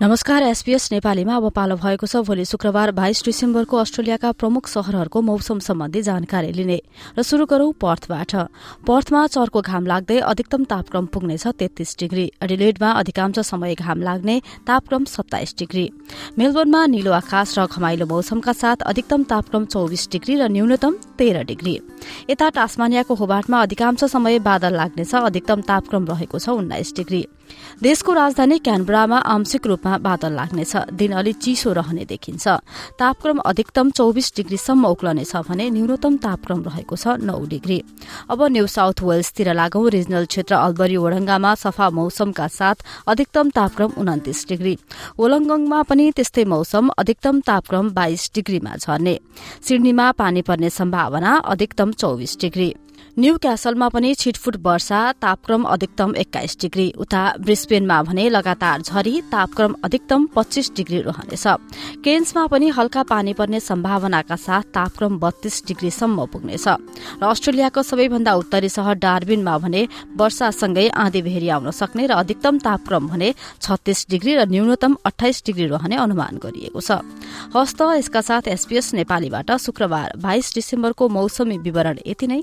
नमस्कार एसपीएस नेपालीमा अब पालो भएको छ। भोलि शुक्रबार बाइस डिसेम्बरको अस्ट्रेलियाका प्रमुख शहरहरूको मौसम सम्बन्धी जानकारी लिने र शुरू गरौं पर्थबाट। पर्थमा चर्को घाम लाग्दै अधिकतम तापक्रम पुग्नेछ तेत्तीस डिग्री। एडिलेडमा अधिकांश समय घाम लाग्ने तापक्रम सत्ताइस डिग्री। मेलबोर्नमा निलो आकाश र घमाइलो मौसमका साथ अधिकतम तापक्रम चौविस डिग्री र न्यूनतम तेह्र डिग्री। यता टास्मानियाको होबाटमा अधिकांश समय बादल लाग्नेछ अधिकतम तापक्रम रहेको छ उन्नाइस डिग्री। देशको राजधानी क्यानबरामा आंशिक रूपमा बादल लाग्नेछ। दिन अलि चिसो रहने देखिन्छ। तापक्रम अधिकतम चौविस डिग्रीसम्म उक्लनेछ भने न्यूनतम तापक्रम रहेको छ नौ डिग्री। अब न्यू साउथ वेल्सतिर लागौं रिजनल क्षेत्र अल्बरी ओडङ्गामा सफा मौसमका साथ अधिकतम तापक्रम उन्तिस डिग्री। ओलङ्गङमा पनि त्यस्तै मौसम अधिकतम तापक्रम बाइस डिग्रीमा झर्ने। सिडनीमा पानी पर्ने सम्भावना अधिकतम चौविस डिग्री। न्यू क्यासलमा पनि छिटफुट वर्षा तापक्रम अधिकतम एक्काइस डिग्री। उता ब्रिस्बेनमा भने लगातार झरी तापक्रम अधिकतम पच्चीस डिग्री रहनेछ। केन्समा पनि हल्का पानी पर्ने सम्भावनाका साथ तापक्रम बत्तीस डिग्रीसम्म पुग्नेछ। र अस्ट्रेलियाको सबैभन्दा उत्तरी सहर डार्बिनमा भने वर्षासँगै आँधी भेरी आउन सक्ने र अधिकतम तापक्रम भने छत्तीस डिग्री र न्यूनतम अठाइस डिग्री रहने अनुमान गरिएको छ। हस्त यसका साथ एसपीएस नेपालीबाट शुक्रबार बाइस डिसेम्बरको मौसमी विवरण यति नै।